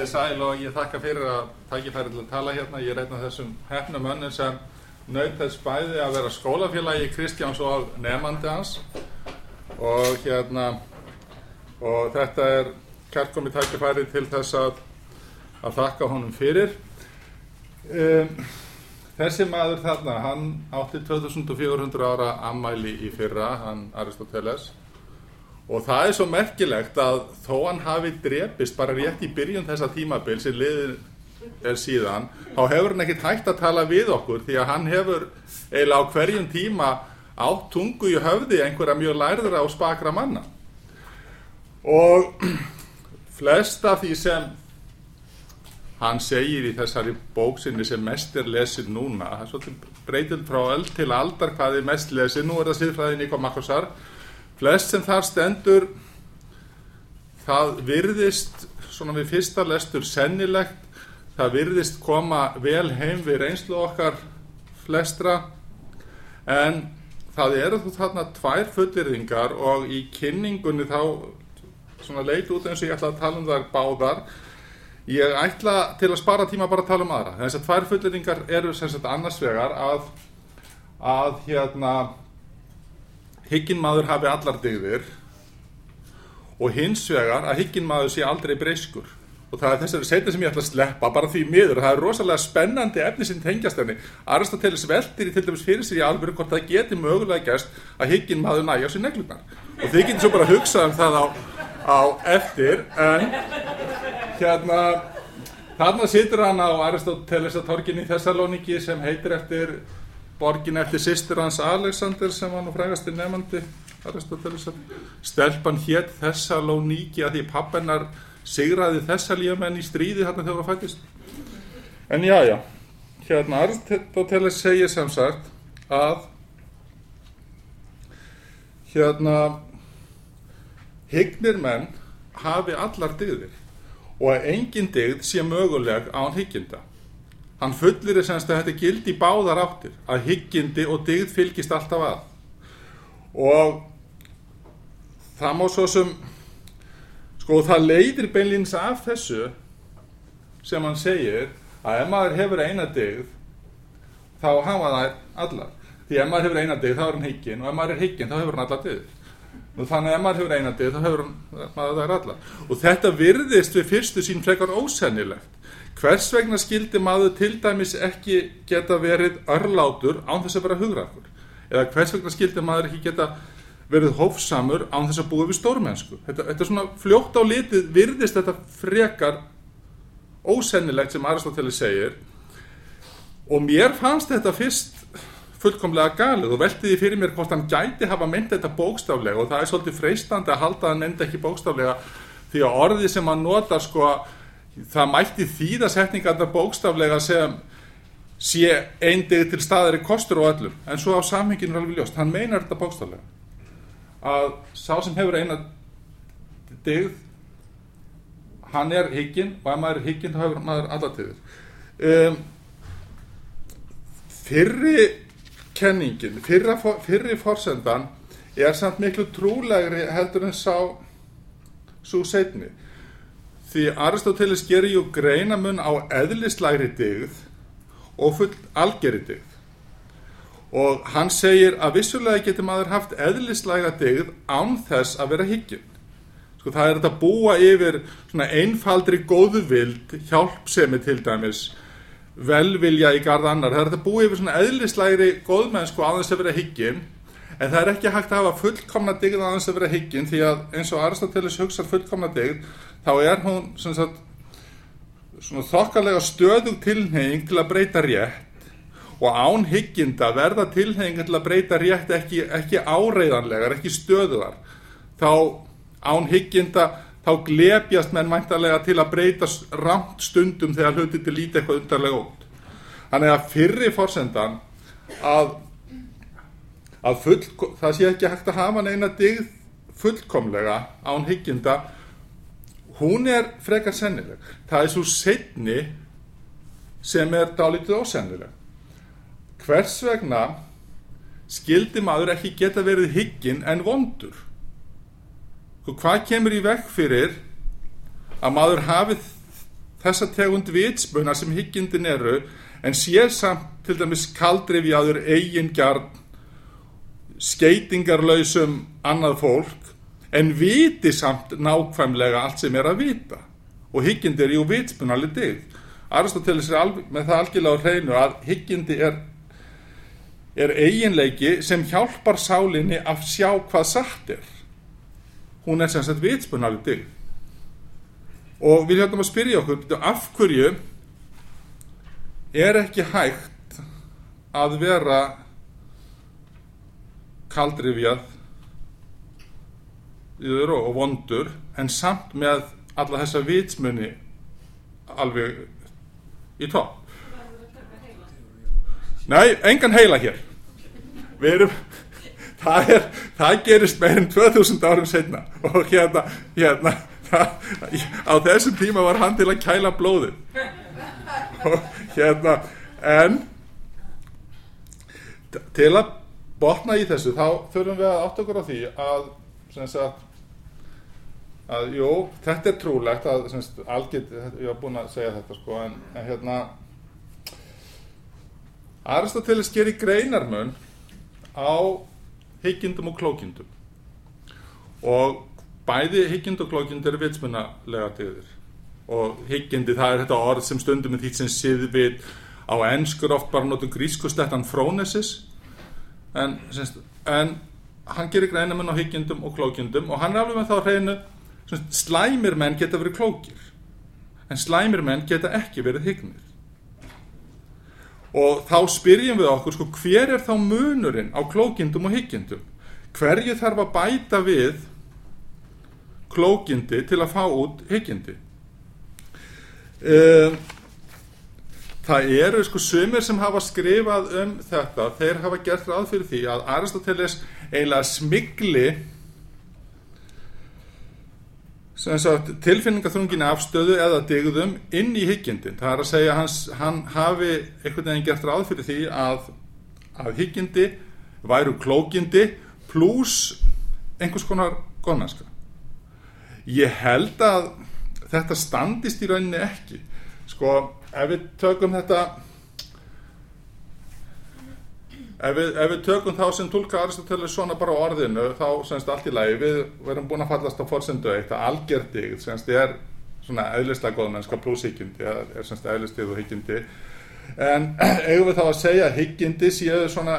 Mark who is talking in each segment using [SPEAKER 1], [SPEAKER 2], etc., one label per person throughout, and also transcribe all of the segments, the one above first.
[SPEAKER 1] Komiði sæl og ég þakka fyrir að tækifæri til að tala hérna. Ég er einn af þessum hefnum önnum sem naut þess bæði að vera skólafélagi Kristjáns og nefandi hans og hérna og þetta er kærkomi tækifæri til þess að, að þakka honum fyrir. Um, þessi maður þarna, hann átti 2400 ára ammæli í fyrra, hann Aristoteles og það er svo merkilegt að þó hann hafi drepist bara rétt í byrjun þessa tímabil sem liðin er síðan þá hefur hann ekkert hægt að tala við okkur því að hann hefur eiginlega á hverjum tíma átt tungu í höfði einhverja mjög lærðra og spakra manna. Og flest af því sem hann segir í þessari bóksinni sem mest er lesið núna það er svolítið breytild frá öll til aldar hvað er mest lesið, nú er það síðfræðin Nikko Makkosar flest sem þar stendur það virðist svona við fyrsta lestur sennilegt. Það virðist koma vel heim við reynslu okkar flestra. En það eru þú þarna tvær fullirðingar og í kynningunni þá svona leit út eins og ég ætla að tala um þar báðar. Ég ætla til að spara tíma bara að tala um aðra. Þess að tvær fullirðingar eru sem sagt annars vegar að að hérna hygginn maður hafi allar dygðir og hins vegar að hygginn maður sé aldrei breyskur. Og það er þessari setja sem ég ætla að sleppa bara því miður, það er rosalega spennandi efni sem tengjast henni, Aristoteles veldir í til dæmis fyrir sér í alveg hvort það geti mögulega gæst að hygginn maður næja sér neglunar og þið getur svo bara að hugsa um það á, á eftir en hérna þarna situr hann á Aristoteles að torginni Þessalóniki sem heitir eftir borgin eftir sýstur hans Alexander sem var nú frægastir nefandi stelpan hétt Thessaloniki að því pappennar sigraði Thessalíumenn í stríði hérna þegar það fættist en já já. Hérna Aristoteles segir sem sagt að hérna hyggnir menn hafi allar dyggðir og að engin dyggð sé möguleg án hygginda Hann fullir þess að þetta gildi báðar áttir, að hyggjindi og dyggð fylgist alltaf að. Og það má svo sem, sko það leiðir beinlýns af þessu sem hann segir að ef maður hefur eina dyggð, þá hafa það allar. Því ef maður hefur eina dyggð, þá er hann hygginn og ef maður er hygginn, þá hefur hann allar dyggð. Nú þannig ef maður hefur eina dyggð, þá hefur hann, allar. Og þetta virðist við fyrstu sín frekar ósennilegt Hvers vegna skildi maður til dæmis ekki geta verið örlátur án þess að vera hugrakur? Eða hvers vegna skildi maður ekki geta verið hófsamur án þess að búa við stórmennsku? Þetta, þetta er svona fljótt á litið virðist þetta frekar ósennilegt sem Aristoteles segir og mér fannst þetta fyrst fullkomlega galið og veltiði fyrir mér hvort hann gæti hafa mynd þetta bókstaflega og það er svolítið freistandi að halda að hann nefndi ekki bókstaflega því að orði sem hann nota sko að það mætti þýða setningarna bókstaflega sem sé eindegi til staðar í kostur og öllum en svo á samhenginu er alveg ljóst. Hann meinar þetta bókstaflega. Að sá sem hefur eina digð hann er higginn og ef maður er higginn þá hefur maður alla digður um, fyrri kenningin fyrra, fyrri forsendan er samt miklu trúlegri heldur en sá svo setni því Aristoteles gerir ju greinamun á eðlislæri digð og full algeri digð og hann segir að vissulega getur maður haft eðlislæga digð án þess að vera higgjum sko það er þetta að búa yfir svona einfaldri góðvild hjálpsemi til dæmis velvilja í garð annar það er þetta að búa yfir svona eðlislæri góðmennsku á þess að vera higgjum en það er ekki hægt að hafa fullkomna digð þess að vera higgjum því að eins og Aristoteles hugsa fullkomna digð þá er hún sagt, svona þokkalega stöðug tilhenging til að breyta rétt og án hygginda verða tilhenging til að breyta rétt ekki, ekki áreiðanlegar, ekki stöðuðar þá án hygginda þá glepjast menn mæntalega til að breyta ramt stundum þegar hluti til líti eitthvað undarlega út. Þannig að fyrri fórsendan að, að full, það sé ekki hægt að hafa neina digð fullkomlega án hygginda hún er frekar sennileg. Það er svo setni sem er dálítið ósennileg. Hvers vegna skildi maður ekki geta verið hygginn en vondur? Hvað kemur í vekk fyrir að maður hafi þessa tegund vitsmuna sem hyggindin eru en sé samt til dæmis kaldrifjaður eigingjarn skeitingarlausum annað fólk en viti samt nákvæmlega allt sem er að vita. Og hyggindi er jú vitsmunalið digð Aristoteles er með það algjörlega á hreinu að hyggindi er, er eiginleiki sem hjálpar sálinni að sjá hvað satt er. Hún er sem sagt vitsmunalið digð og við höfum að spyrja okkur af hverju er ekki hægt að vera kaldrifjað yfir og vondur en samt með alla þessa vitsmunni alveg í topp. Nei, engan heila hér. Við erum það, er, það gerist meirinn 2000 árum setna og hérna, hérna á þessum tíma var hann til að kæla blóðu og hérna en til að botna í þessu þá þurfum við að átta okkur á því að sagt, að jú, þetta er trúlegt að sagt, algjörð, ég var búin að segja þetta sko en, en hérna Aristoteles gerir greinarmun á hyggindum og klókindum. Og bæði hyggind og klókind eru vitsmunalega dygðir og hyggindi það er þetta orð sem stundum er því sem siðvit. Á ennskur oft bara notur grískustettan frónesis en, en hann gerir greinamenn á hyggindum og klókindum og hann er alveg með þá hreinu slæmir menn geta verið klókir en slæmir menn geta ekki verið hyggnir. Og þá spyrjum við okkur sko, hver er þá munurinn á klókindum og hyggindum hverju þarf að bæta við klókindi til að fá út hyggindi um, það eru sko sumir sem hafa skrifað um þetta. Þeir hafa gert ráð fyrir því að Aristoteles eiginlega smigli tilfinningaþrungin afstöðu eða digðum inn í hyggindin það er að segja hans, hann hafi einhvern veginn gert ráð fyrir því að, að hyggindi væru klókindi pluss einhvers konar góðmennska ég held að þetta standist í rauninni ekki. Sko ef við tökum þetta ef við, ef við tökum þá sem tólka Aristoteles svona bara á orðinu þá semst allt í lagi. Við verðum búin að fallast á forsendu eitt að algjördig semst er svona eðlislega góðmennska pluss higgjindi er semst eðlistið og higgjindi en eigum við þá að segja að higgjindi séu svona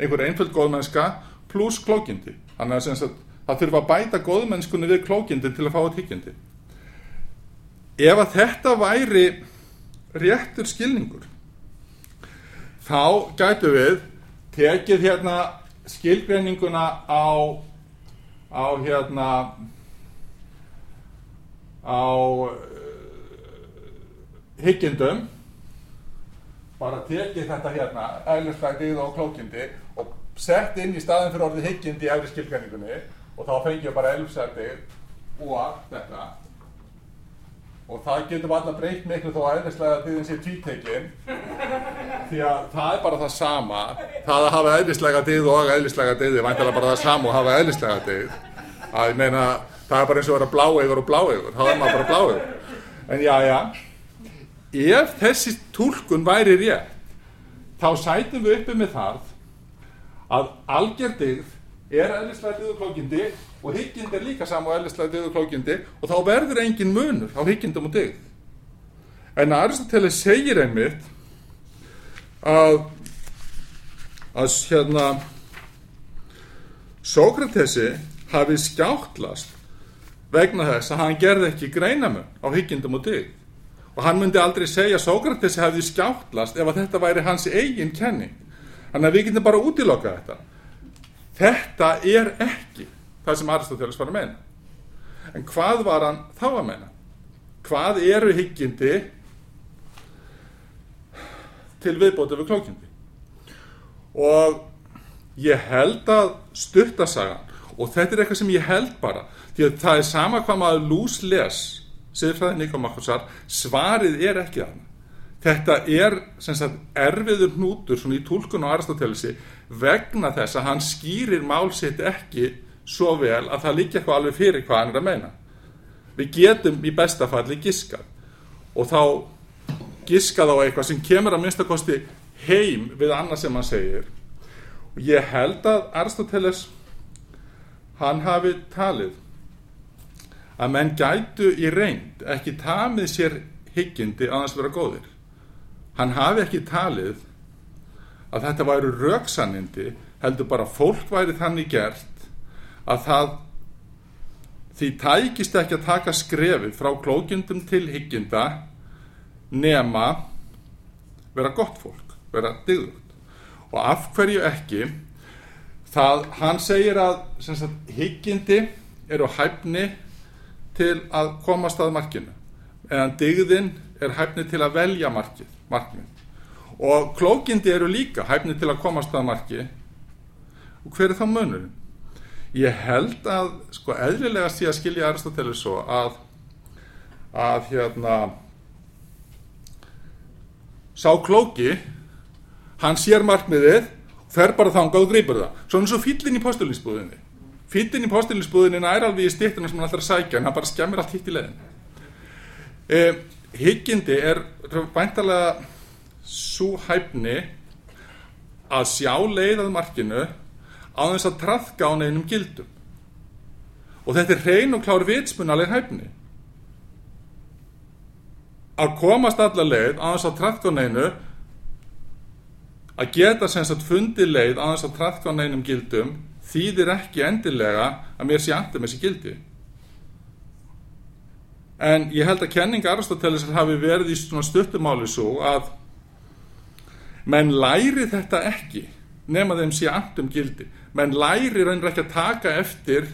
[SPEAKER 1] einhver einföld góðmennska pluss klókindi? Þannig að semst að það þurfa að bæta góðmennskunni við klókindi til að fá að higgjandi ef að þetta væri réttur skilningur þá gætu við tekið hérna skilgreininguna á á hérna á higgjendum bara tekið þetta hérna eðlisfræðið og klókindi og sett inn í staðin fyrir orðið higgjandi í efri skilgreiningunni og þá fengjum bara elfsæti og þetta. Og það getur alltaf breykt miklu þó að því þessi tvítekinn því að það er bara það sama það að hafa eðlislega dýð og eðlislega dýði væntilega bara það sama og hafa eðlislega dýð að ég meina það er bara eins og að vera bláegur og bláegur þá er maður bara bláegur en já já ef þessi tólkun væri rétt þá sætum við uppi með það að algjörðið er eðlislega döðuklókindi og hyggind er líka saman á eðlislega döðuklókindi og þá verður engin munur á hyggindum og döð en Aristoteles segir einmitt að að hérna Sókratesi hafi skjáttlast vegna þess að hann gerði ekki greinamun á hyggindum og döð og hann myndi aldrei segja Sókratesi hafi skjáttlast ef að þetta væri hans eigin kenning þannig að við getum bara útilokað þetta Þetta er ekki það sem Aristoteles var að meina. En hvað var hann þá að meina? Hvað eru higgjindi til viðbótið við klókindi? Og ég held að stuttasagan, og þetta er eitthvað sem ég held bara, því að það er sama hvað maður lús les, siðfræðin Nikomakosar, svarið er ekki að. Þetta er sagt, erfiður hnútur í tólkun á Aristotelesi vegna þess að hann skýrir málsitt ekki svo vel að það líka eitthvað alveg fyrir hvað hann er að meina við getum í bestafalli giskað og þá giska þá eitthvað sem kemur að minnstakosti heim við annað sem hann segir. Og ég held að Aristoteles hann hafi talið að menn gætu í reynd ekki tamið sér hyggjindi að hans vera góðir. Hann hafi ekki talið að þetta væru röksannindi heldur bara fólk væri þannig gert að það því tækist ekki að taka skrefið frá klókjundum til hygginda nema vera gott fólk, vera digðugt og af hverju ekki? Það, hann segir að sagt, hyggindi eru hæfni til að komast að markinu en digðin er hæfni til að velja markið, markmið. Og klókindi eru líka hæfni til að komast að marki. Og hver er þá munurinn? Ég held að sko eðlilega sé að skilja Aristoteles svo að að hérna sá klóki hann sér markmiðið fer bara þangað og greipur það. Svona svo fýllin í postulinsbúðinni fýllin í postulinsbúðinni er alveg í styrtuna sem hann ætlar að sækja en hann bara skemmir allt hitt í leðin e, hyggindi er væntalega svo hæfni að sjá leiðað markinu á þess að trafka á neinum gildum. Og þetta er hrein og klár vitsmunaleg hæfni að komast alla leið á þess að trafka neinu að geta sem sagt fundið leið á þess að trafka neinum gildum þýðir ekki endilega að mér sé andum þessi gildi. En ég held að kenning Aristoteles hafi verið í svona stuttumáli svo að menn læri þetta ekki nema þeim sé andum gildi. Menn læri reynir ekki að taka eftir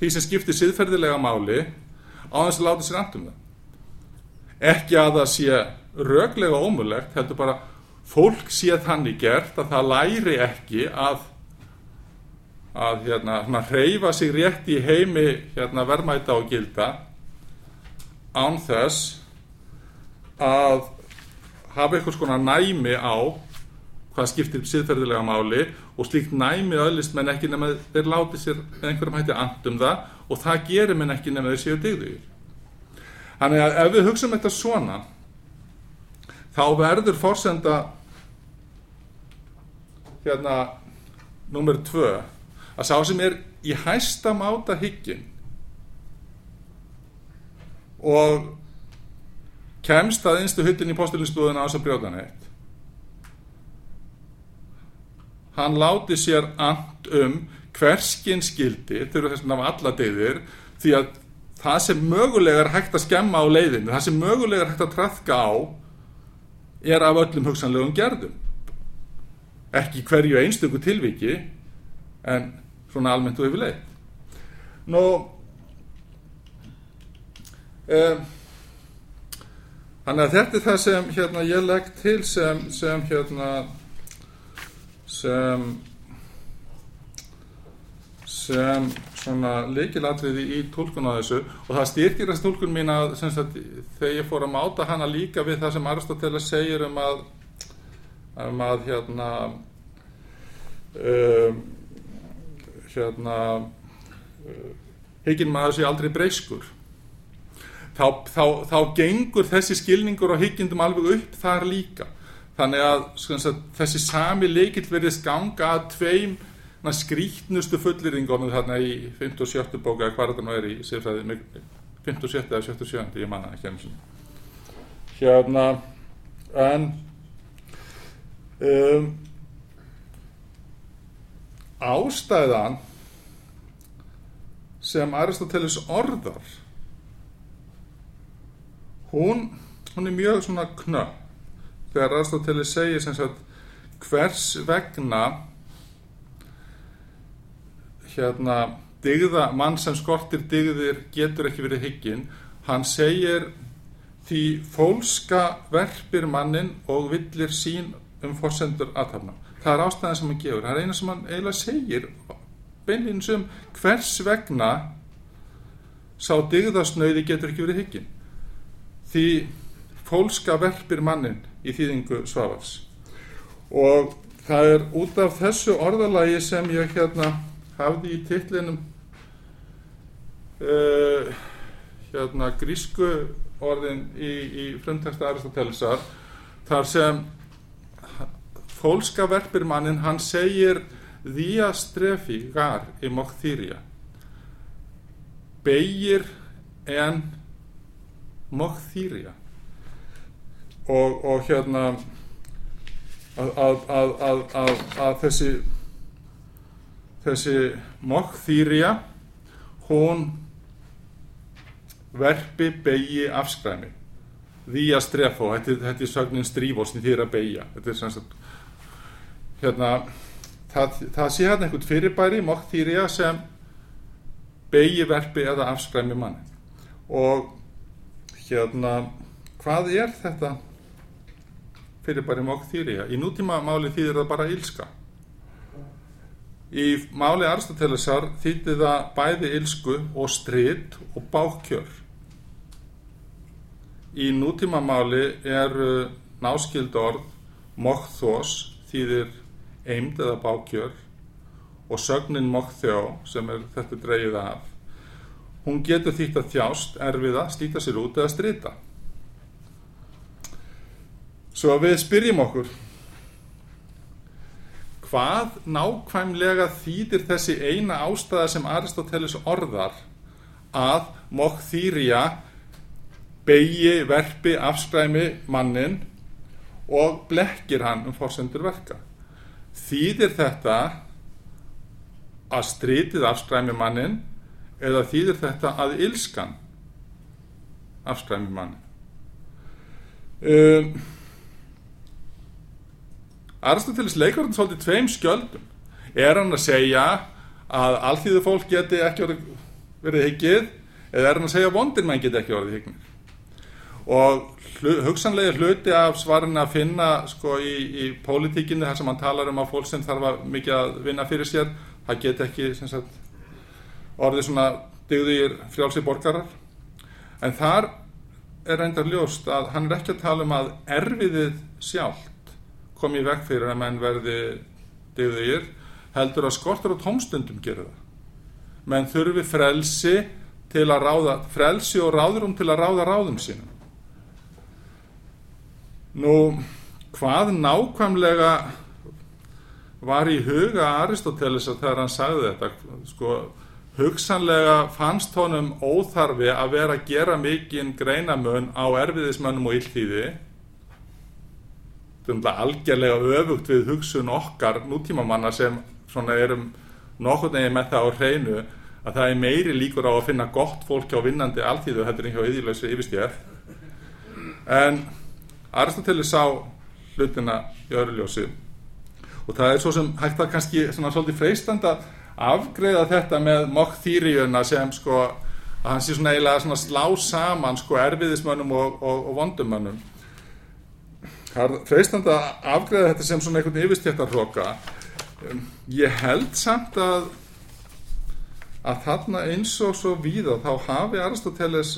[SPEAKER 1] því sem skiptir siðferðilega máli á þess að láta sér andum það ekki að það sé röglega ómulegt heldur bara fólk sé þannig gert að það læri ekki að að hérna hreyfa sig rétt í heimi hérna verðmæta og gilda án þess að hafa eitthvað svona næmi á hvað skiptir siðferðilega máli og slíkt næmi öðlist menn ekki nema þeir láti sér einhverjum hætti andum það og það gerir menn ekki nema þeir séu digðugir þannig að ef við hugsaum þetta svona þá verður fórsenda hérna nummer tvö að sá sem er í hæsta máta hyggin og kemst að einstu hyttin í postulinsbúðuna á þess að brjóta neitt hann láti sér and um hverskinn skildi þurfa þess að ná alla deyðir því að það sem mögulega er hægt að skemma á leiðinu það sem mögulega er hægt að trafka á er af öllum hugsanlegum gerðum. Ekki hverju einstöku tilviki en svona almennt og yfir leið nú um, þannig að þetta er það sem hérna ég legg til sem sem hérna sem sem svona leikilatriði í tólkun á þessu. Og það styrkir að tólkun mín að sagt, þegar ég fór að máta hana líka við það sem Aristoteles segir um að um að hérna um, hérna uh, hygginn maður sé aldrei breyskur. Þá, þá, þá gengur þessi skilningur á hyggindum alveg upp þar líka. Þannig að sagt, þessi sami leikill verðist ganga að tveim skrítnustu fullirðingunum þarna í 57. bóka eða hvað þetta nú er í sérfræði 57. eða 77. ég manna ekki eins og hérna en um, ástæðan sem Aristoteles orðar hún, hún er mjög svona knöpp þegar Aristoteles segir sem sagt hvers vegna hérna digða, mann sem skortir digðir getur ekki verið hygginn. Hann segir því fólska verpir mannin og villir sín um fórsendur aðtafna það er ástæðan sem hann gefur. Það er eina sem hann eiginlega segir beinleins um hvers vegna sá digðasnauði getur ekki verið hygginn. Því fólska verpir mannin í þýðingu Svavars. Og það er út af þessu orðalagi sem ég hérna hafði í titlinum uh, hérna grísku orðin í, í frumteksta Aristotelesar þar sem fólska verpirmannin hann segir þýja strefi gar í mokþýrja beigir en mokþýrja og, og hérna að, að, að, að þessi þessi mokþýrja hún verpi beigi afskræmi. Því að strefa þetta, þetta er sögnin strífos því að beigja þetta er sem sagt hérna það, það sé hérna einhvern fyrirbæri mokþýrja sem beigi verpi eða afskræmi manni og hérna hvað er þetta fyrirbæri mokþýrja í nútíma máli þýðir það bara ílska Í máli Aristotelesar þýtti það bæði ilsku og strid og bákkjör. Í nútíma máli er náskild orð mokkþós þýðir eimd eða bákkjör og sögnin mokkþjó sem er þetta dreigið af. Hún getur þýtt að þjást, erfiða, slíta sér út eða strita. Svo við spyrjum okkur hvað nákvæmlega þýðir þessi eina ástæða sem Aristoteles orðar að mokþýrja beigi, verpi, afskræmi mannin og blekkir hann um fórsendur verka. Þýðir þetta að strítið afskræmi mannin eða þýðir þetta að ilskan afskræmi mannin? Um, Aristoteles leikur hann svolítið tveim skjöldum. Er hann að segja að allþýðu fólk geti ekki verið hyggið eða er hann að segja að vondir menn geti ekki verið hyggið og hugsanlega hluti af svarin að finna sko í, í pólitíkinni þar sem hann talar um að fólk sem þarf að mikið að vinna fyrir sér það geti ekki sagt, orðið svona digðir frjálsi borgarar. En þar er reyndar ljóst að hann er ekki að tala um að erfiðið sjálf komið vekk fyrir að menn verði degðugir heldur að skortur og tómstundum gera það. Menn þurfi frelsi ráða frelsi og ráðurum til að ráða ráðum sínum. Nú hvað nákvæmlega var í huga Aristoteles að þegar hann sagði þetta? Sko hugsanlega fannst honum óþarfi að vera að gera mikinn greinamön á erfiðismönnum og illþýði algjörlega öfugt við hugsun okkar nútímamanna sem erum nokkur neginn með það á hreinu að það er meiri líkur á að finna gott fólk á vinnandi alltíðu þetta er einhverja yðurlösi yfirstjæð en Aristoteles sá hlutina í öðru ljósi. Og það er svo sem hægt að kannski svona svolítið freistand að afgreða þetta með mokkþýriuna sem sko að hann sé svona eiginlega svona slá saman sko erfiðismönnum og, og, og vondumönnum það er freistand að afgreða þetta sem svona einhvern yfirstjættarhloka um, ég held samt að að þarna eins og svo víða þá hafi Aristoteles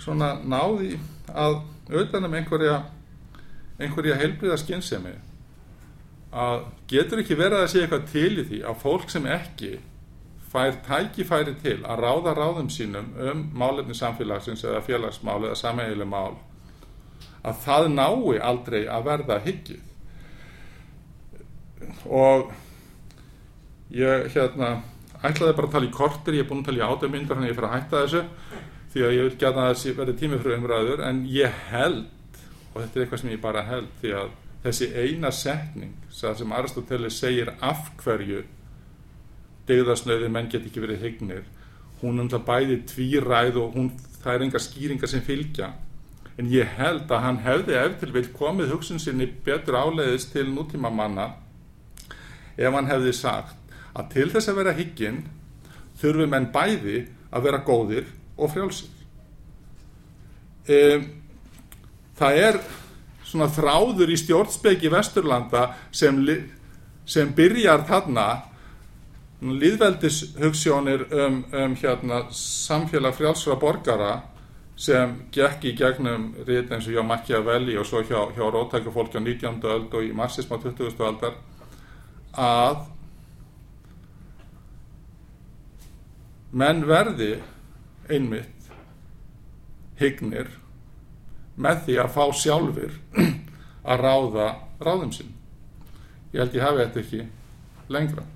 [SPEAKER 1] svona náði að auðvitað einhverja einhverja heilbriða skynsemi að getur ekki verið að sé eitthvað til í því að fólk sem ekki fær tækifæri til að ráða ráðum sínum um málefni samfélagsins eða félagsmál eða sameigileg mál að það nái aldrei að verða hyggið og ég hérna ætlaði bara að tala í kortir, ég er búin að tala í átömyndar þannig að ég fyrir að hætta þessu því að ég vil gæta að þessi verði tími fyrir umræður en ég held og þetta er eitthvað sem ég bara held því að þessi eina setning sem Aristoteles segir af hverju degðasnöði menn get ekki verið hygnir hún alltaf bæði tvíræð og hún, það er enga skýringar sem fylgja en ég held að hann hefði eftir vil komið hugsun sinni betur áleiðist til nútíma manna ef hann hefði sagt að til þess að vera higginn þurfum menn bæði að vera góðir og frjálsir. Um, það er svona þráður í stjórnspeki Vesturlanda sem, sem byrjar þarna líðveldis hugssjónir um, um hérna, samfélag frjálsra borgara sem gekk í gegnum rít eins og hjá Machiavelli og svo hjá, hjá rótækjafólki á 19. öld og í marxism á 20. aldar að menn verði einmitt hygnir með því að fá sjálfur að ráða ráðum sinn ég held ég hafi þetta ekki lengra